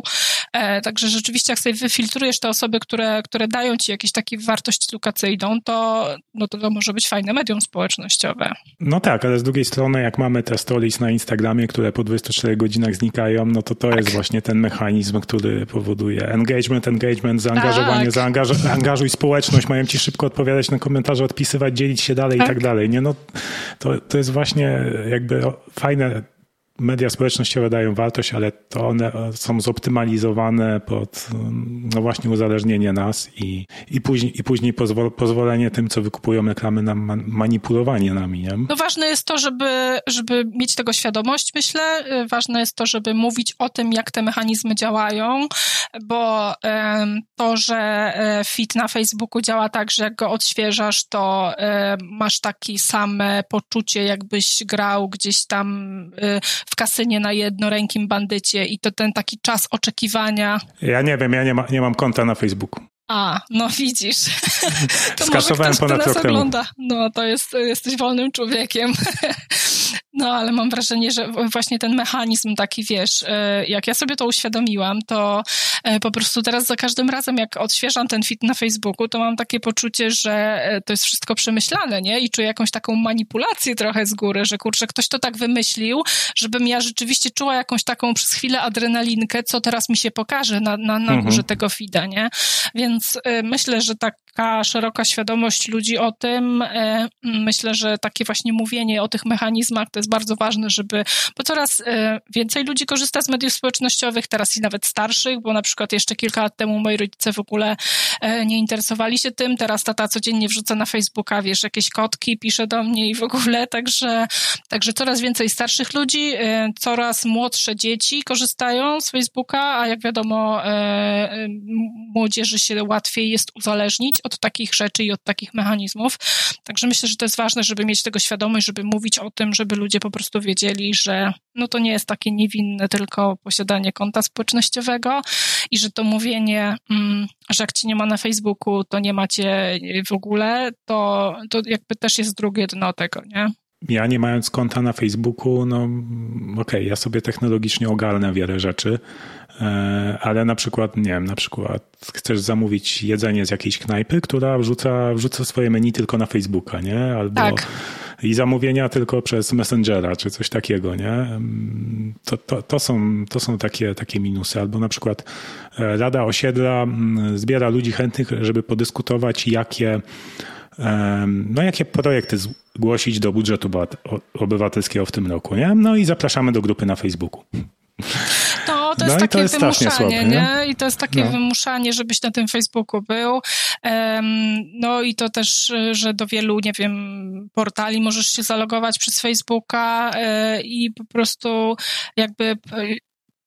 E, także rzeczywiście, jak sobie wyfiltrujesz te osoby, które, które dają ci jakieś takie wartość edukacyjną, to, no to, to może być fajne medium społecznościowe.
No tak, ale z drugiej strony, jak mamy te stories na Instagramie, które po 24 godzinach znikają, no to to tak. jest właśnie ten mechanizm, który powoduje engagement, engagement, zaangażowanie, tak. zaangażuj społeczność, mają ci szybko odpowiadać na komentarze, odpisywać, dzielić się dalej tak. i tak dalej. Nie, no, to, to jest właśnie jakby fajne media społecznościowe dają wartość, ale to one są zoptymalizowane pod no właśnie uzależnienie nas i, i później, i później pozwol, pozwolenie tym, co wykupują reklamy na manipulowanie nami. Nie?
No ważne jest to, żeby, żeby mieć tego świadomość, myślę. Ważne jest to, żeby mówić o tym, jak te mechanizmy działają, bo to, że e, feed na Facebooku działa tak, że jak go odświeżasz, to e, masz takie same poczucie, jakbyś grał gdzieś tam e, w kasynie na jednorękim bandycie i to ten taki czas oczekiwania.
Ja nie wiem, ja nie, ma, nie mam konta na Facebooku.
A, no widzisz.
To Skasowałem może ktoś, ponad rok ogląda.
No, to jest, jesteś wolnym człowiekiem. No, ale mam wrażenie, że właśnie ten mechanizm taki, wiesz, e, jak ja sobie to uświadomiłam, to e, po prostu teraz za każdym razem, jak odświeżam ten fit na Facebooku, to mam takie poczucie, że e, to jest wszystko przemyślane, nie? I czuję jakąś taką manipulację trochę z góry, że kurczę, ktoś to tak wymyślił, żebym ja rzeczywiście czuła jakąś taką przez chwilę adrenalinkę, co teraz mi się pokaże na, na, na górze mhm. tego fida, nie? Więc myślę, że taka szeroka świadomość ludzi o tym, myślę, że takie właśnie mówienie o tych mechanizmach to jest bardzo ważne, żeby, bo coraz e, więcej ludzi korzysta z mediów społecznościowych, teraz i nawet starszych, bo na przykład jeszcze kilka lat temu moi rodzice w ogóle e, nie interesowali się tym, teraz tata codziennie wrzuca na Facebooka, wiesz, jakieś kotki, pisze do mnie i w ogóle, także, także coraz więcej starszych ludzi, e, coraz młodsze dzieci korzystają z Facebooka, a jak wiadomo, młodzieży się łatwiej jest uzależnić od takich rzeczy i od takich mechanizmów. Także myślę, że to jest ważne, żeby mieć tego świadomość, żeby mówić o tym, żeby ludzie ludzie po prostu wiedzieli, że no to nie jest takie niewinne tylko posiadanie konta społecznościowego i że to mówienie, mm, że jak ci nie ma na Facebooku, to nie macie w ogóle, to, to jakby też jest drugie dno tego, nie?
Ja nie mając konta na Facebooku, no okej, okay, ja sobie technologicznie ogarnę wiele rzeczy, ale na przykład, nie wiem, na przykład chcesz zamówić jedzenie z jakiejś knajpy, która wrzuca, wrzuca swoje menu tylko na Facebooka, nie? Albo
tak
i zamówienia tylko przez Messengera czy coś takiego, nie? To, to, to, są, to są takie, takie minusy. Albo na przykład e, Rada Osiedla mm, zbiera ludzi chętnych, żeby podyskutować, jakie no jakie projekty zgłosić do budżetu obywatelskiego w tym roku, nie? No i zapraszamy do grupy na Facebooku.
No, to jest no takie to jest wymuszanie, nie? nie? I to jest takie no. wymuszanie, żebyś na tym Facebooku był. Um, no i to też, że do wielu, nie wiem, portali możesz się zalogować przez Facebooka e, i po prostu jakby e,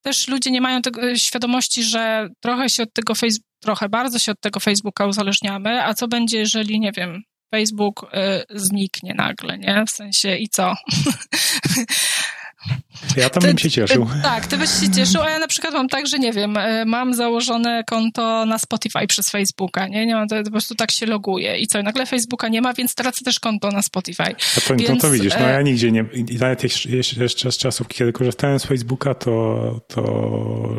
też ludzie nie mają tego świadomości, że trochę się od tego Facebooka, trochę bardzo się od tego Facebooka uzależniamy, a co będzie, jeżeli, nie wiem, Facebook y, zniknie nagle, nie? W sensie i co?
Ja tam ty, bym się cieszył.
Ty, tak, ty byś się cieszył, a ja na przykład mam tak, że nie wiem, e, mam założone konto na Spotify przez Facebooka, nie? nie mam, to, po prostu tak się loguję i co, nagle Facebooka nie ma, więc tracę też konto na Spotify.
A to, więc, to, to widzisz, no ja nigdzie nie, nawet jeszcze z czasów, kiedy korzystałem z Facebooka, to, to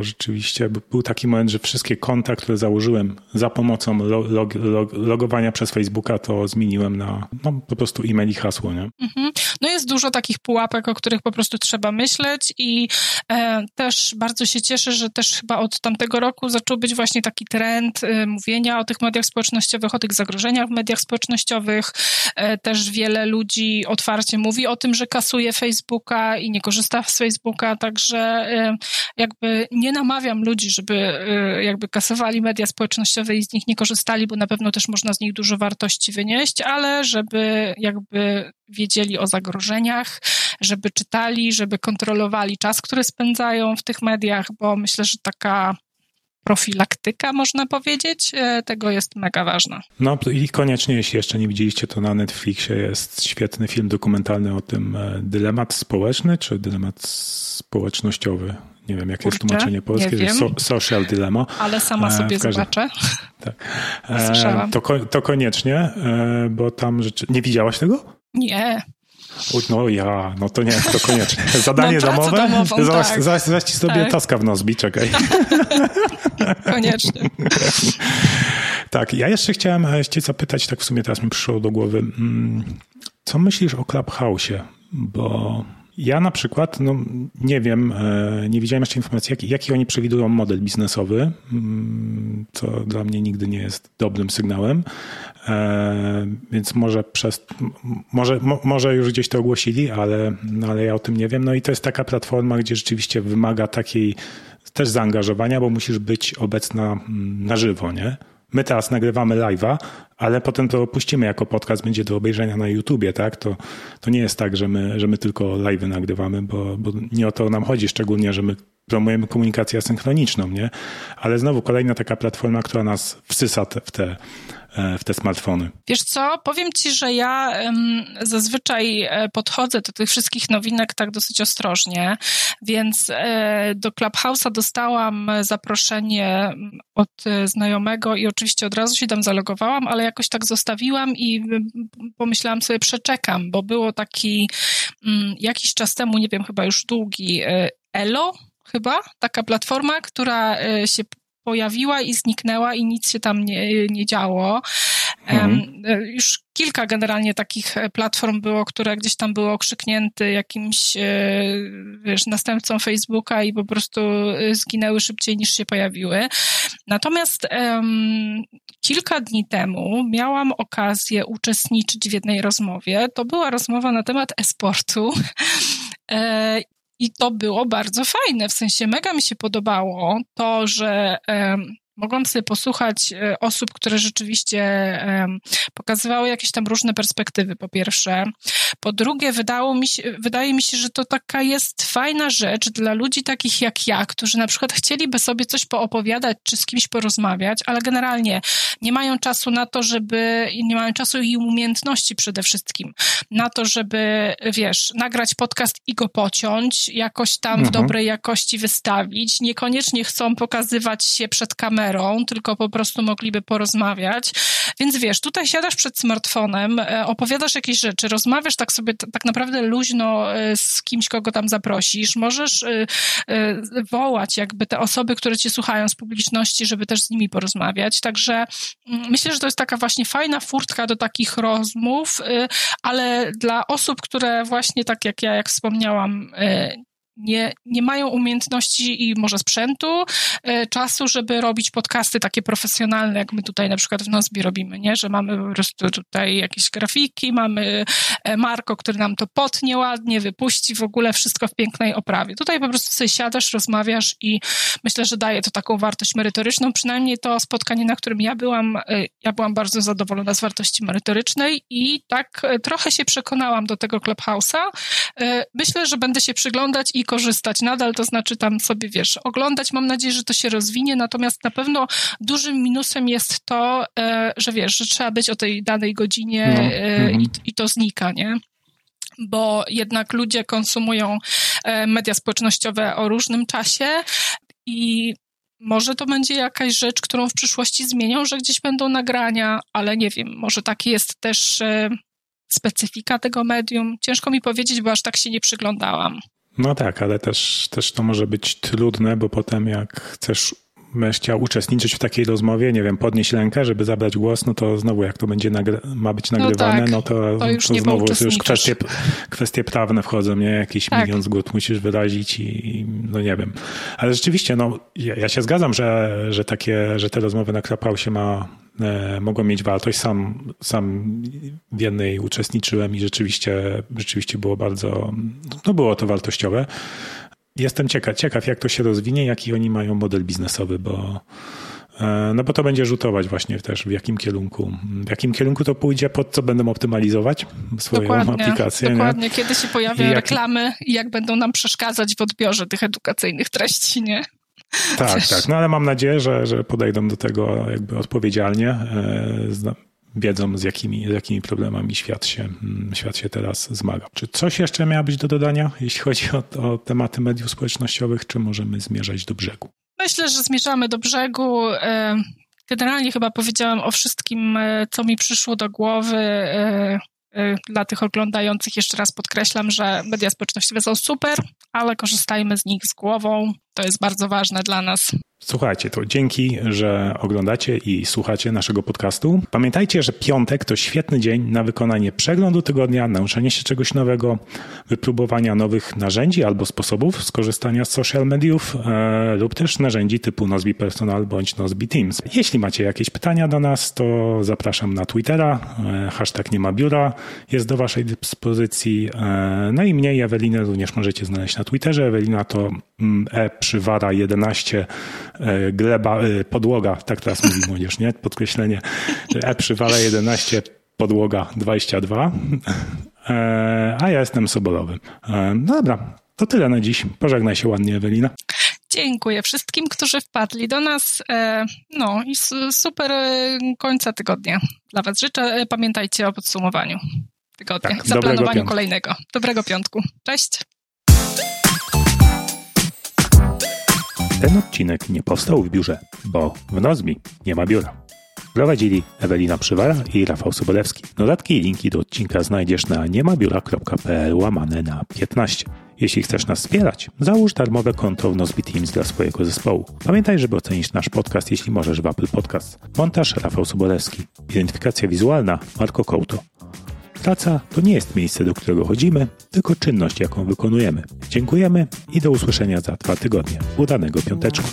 rzeczywiście był taki moment, że wszystkie konta, które założyłem za pomocą log, log, logowania przez Facebooka, to zmieniłem na no, po prostu e-mail i hasło, nie? Mhm.
No jest dużo takich pułapek, o których po prostu trzeba myśleć i e, też bardzo się cieszę, że też chyba od tamtego roku zaczął być właśnie taki trend e, mówienia o tych mediach społecznościowych, o tych zagrożeniach w mediach społecznościowych. E, też wiele ludzi otwarcie mówi o tym, że kasuje Facebooka i nie korzysta z Facebooka, także e, jakby nie namawiam ludzi, żeby e, jakby kasowali media społecznościowe i z nich nie korzystali, bo na pewno też można z nich dużo wartości wynieść, ale żeby jakby wiedzieli o zagrożeniach, żeby czytali, żeby kontrolowali czas, który spędzają w tych mediach, bo myślę, że taka profilaktyka, można powiedzieć, e, tego jest mega ważna.
No i koniecznie, jeśli jeszcze nie widzieliście, to na Netflixie jest świetny film dokumentalny o tym e, dylemat społeczny, czy dylemat społecznościowy. Nie wiem, jakie jest tłumaczenie polskie. So, social dilemma.
Ale sama e, sobie każdym... zobaczę. Tak.
To, to koniecznie, bo tam rzeczy... Nie widziałaś tego?
Nie.
No ja, no to nie, to koniecznie. Zadanie domowe? Domową, zaś, tak. ci sobie tak. taska w nos czekaj.
koniecznie.
tak, ja jeszcze chciałem e, cię zapytać, tak w sumie teraz mi przyszło do głowy, mm, co myślisz o Clubhouse'ie? Bo Ja na przykład, no nie wiem, e, nie widziałem jeszcze informacji, jaki, jaki oni przewidują model biznesowy, mm, co dla mnie nigdy nie jest dobrym sygnałem, e, więc może przez, może, może już gdzieś to ogłosili, ale, ale ja o tym nie wiem. No i to jest taka platforma, gdzie rzeczywiście wymaga takiej też zaangażowania, bo musisz być obecna mm, na żywo, nie? My teraz nagrywamy live'a, ale potem to opuścimy jako podcast, będzie do obejrzenia na YouTubie, tak? To, to nie jest tak, że my, że my tylko live'y nagrywamy, bo, bo nie o to nam chodzi, szczególnie, że my promujemy komunikację asynchroniczną, nie? Ale znowu kolejna taka platforma, która nas wsysa te, w te E, w te smartfony.
Wiesz co, powiem ci, że ja zazwyczaj e, podchodzę do tych wszystkich nowinek tak dosyć ostrożnie, więc e, do Clubhouse'a dostałam zaproszenie od znajomego i oczywiście od razu się tam zalogowałam, ale jakoś tak zostawiłam i pomyślałam sobie, przeczekam, bo było taki jakiś czas temu, nie wiem, chyba już długi, Elo, chyba, taka platforma, która się pojawiła i zniknęła i nic się tam nie, nie działo. Mhm. Już kilka generalnie takich platform było, które gdzieś tam były okrzyknięte jakimś, e, wiesz, następcą Facebooka i po prostu e, zginęły szybciej niż się pojawiły. Natomiast um, kilka dni temu miałam okazję uczestniczyć w jednej rozmowie. To była rozmowa na temat e-sportu. I to było bardzo fajne, w sensie mega mi się podobało to, że mogłam sobie posłuchać e, osób, które rzeczywiście pokazywały jakieś tam różne perspektywy, po pierwsze. Po drugie, wydało mi się, wydaje mi się, że to taka jest fajna rzecz dla ludzi takich jak ja, którzy na przykład chcieliby sobie coś poopowiadać, czy z kimś porozmawiać, ale generalnie nie mają czasu na to, żeby, nie mają czasu i umiejętności przede wszystkim, na to, żeby, wiesz, nagrać podcast i go pociąć, jakoś tam mhm. w dobrej jakości wystawić. Niekoniecznie chcą pokazywać się przed kamerą, tylko po prostu mogliby porozmawiać. Więc wiesz, tutaj siadasz przed smartfonem, e, opowiadasz jakieś rzeczy, rozmawiasz tak sobie tak naprawdę luźno e, z kimś, kogo tam zaprosisz. Możesz e, wołać jakby te osoby, które cię słuchają z publiczności, żeby też z nimi porozmawiać. Także mm, myślę, że to jest taka właśnie fajna furtka do takich rozmów, ale dla osób, które właśnie tak jak ja, jak wspomniałam, nie, nie mają umiejętności i może sprzętu, e, czasu, żeby robić podcasty takie profesjonalne, jak my tutaj na przykład w Nozbi robimy, nie? Że mamy po prostu tutaj jakieś grafiki, mamy e, Marko, który nam to potnie ładnie, wypuści w ogóle wszystko w pięknej oprawie. Tutaj po prostu sobie siadasz, rozmawiasz i myślę, że daje to taką wartość merytoryczną. Przynajmniej to spotkanie, na którym ja byłam, e, ja byłam bardzo zadowolona z wartości merytorycznej i tak trochę się przekonałam do tego Clubhouse'a. Myślę, że będę się przyglądać i korzystać nadal, to znaczy tam sobie, wiesz, oglądać. Mam nadzieję, że to się rozwinie, natomiast na pewno dużym minusem jest to, e, że wiesz, że trzeba być o tej danej godzinie no. E, i, i to znika, nie? Bo jednak ludzie konsumują e, media społecznościowe o różnym czasie i może to będzie jakaś rzecz, którą w przyszłości zmienią, że gdzieś będą nagrania, ale nie wiem, może taki jest też specyfika tego medium. Ciężko mi powiedzieć, bo aż tak się nie przyglądałam.
No tak, ale też, też to może być trudne, bo potem jak chcesz będziesz chciał uczestniczyć w takiej rozmowie, nie wiem, podnieść rękę, żeby zabrać głos, no to znowu jak to będzie ma być no nagrywane, no, tak, no to, to, już to znowu już kwestie, kwestie prawne wchodzą, nie? Jakiś tak. milion zgód musisz wyrazić i no nie wiem. Ale rzeczywiście, no ja, ja się zgadzam, że, że takie, że te rozmowy na się ma mogą mieć wartość. Sam, sam w jednej uczestniczyłem i rzeczywiście, rzeczywiście było bardzo, no było to wartościowe. Jestem ciekaw, ciekaw, jak to się rozwinie, jaki oni mają model biznesowy, bo e, no bo to będzie rzutować właśnie też w jakim kierunku, w jakim kierunku to pójdzie, pod co będą optymalizować swoją dokładnie, aplikację.
Dokładnie, nie? kiedy się pojawią jak... reklamy i jak będą nam przeszkadzać w odbiorze tych edukacyjnych treści, nie?
Tak, tak. No ale mam nadzieję, że, że podejdą do tego jakby odpowiedzialnie. E, wiedzą, z jakimi, z jakimi problemami świat się, mm, świat się teraz zmaga. Czy coś jeszcze miało być do dodania, jeśli chodzi o, o tematy mediów społecznościowych, czy możemy zmierzać do brzegu?
Myślę, że zmierzamy do brzegu. E, generalnie chyba powiedziałam o wszystkim, e, co mi przyszło do głowy. Dla tych oglądających jeszcze raz podkreślam, że media społecznościowe są super, ale korzystajmy z nich z głową To jest bardzo ważne dla nas.
Słuchajcie, to dzięki, że oglądacie i słuchacie naszego podcastu. Pamiętajcie, że piątek to świetny dzień na wykonanie przeglądu tygodnia, nauczenie się czegoś nowego, wypróbowania nowych narzędzi albo sposobów skorzystania z social mediów e, lub też narzędzi typu Nozbi Personal bądź Nozbi Teams. Jeśli macie jakieś pytania do nas, to zapraszam na Twittera, e, hashtag nie ma biura jest do waszej dyspozycji. E, no i mnie i Ewelinę również możecie znaleźć na Twitterze. Ewelina to e przywara 11 E, gleba, e, podłoga, tak teraz mówi młodzież, nie? Podkreślenie. E przywala 11, podłoga 22, e, a ja jestem Sobolowy. No dobra, to tyle na dziś. Pożegnaj się ładnie, Ewelina.
Dziękuję wszystkim, którzy wpadli do nas. No i super końca tygodnia dla Was życzę. Pamiętajcie o podsumowaniu tygodnia, tak, zaplanowaniu kolejnego. Dobrego piątku. Cześć!
Ten odcinek nie powstał w biurze, bo w Nozbi nie ma biura. Prowadzili Ewelina Przywara i Rafał Sobolewski. Dodatki i linki do odcinka znajdziesz na niemabiura.pl łamane na 15. Jeśli chcesz nas wspierać, załóż darmowe konto w Nozbi Teams dla swojego zespołu. Pamiętaj, żeby ocenić nasz podcast, jeśli możesz w Apple Podcast. Montaż Rafał Sobolewski. Identyfikacja wizualna Marko Kołto. Praca to nie jest miejsce, do którego chodzimy, tylko czynność, jaką wykonujemy. Dziękujemy i do usłyszenia za dwa tygodnie. Udanego piąteczku.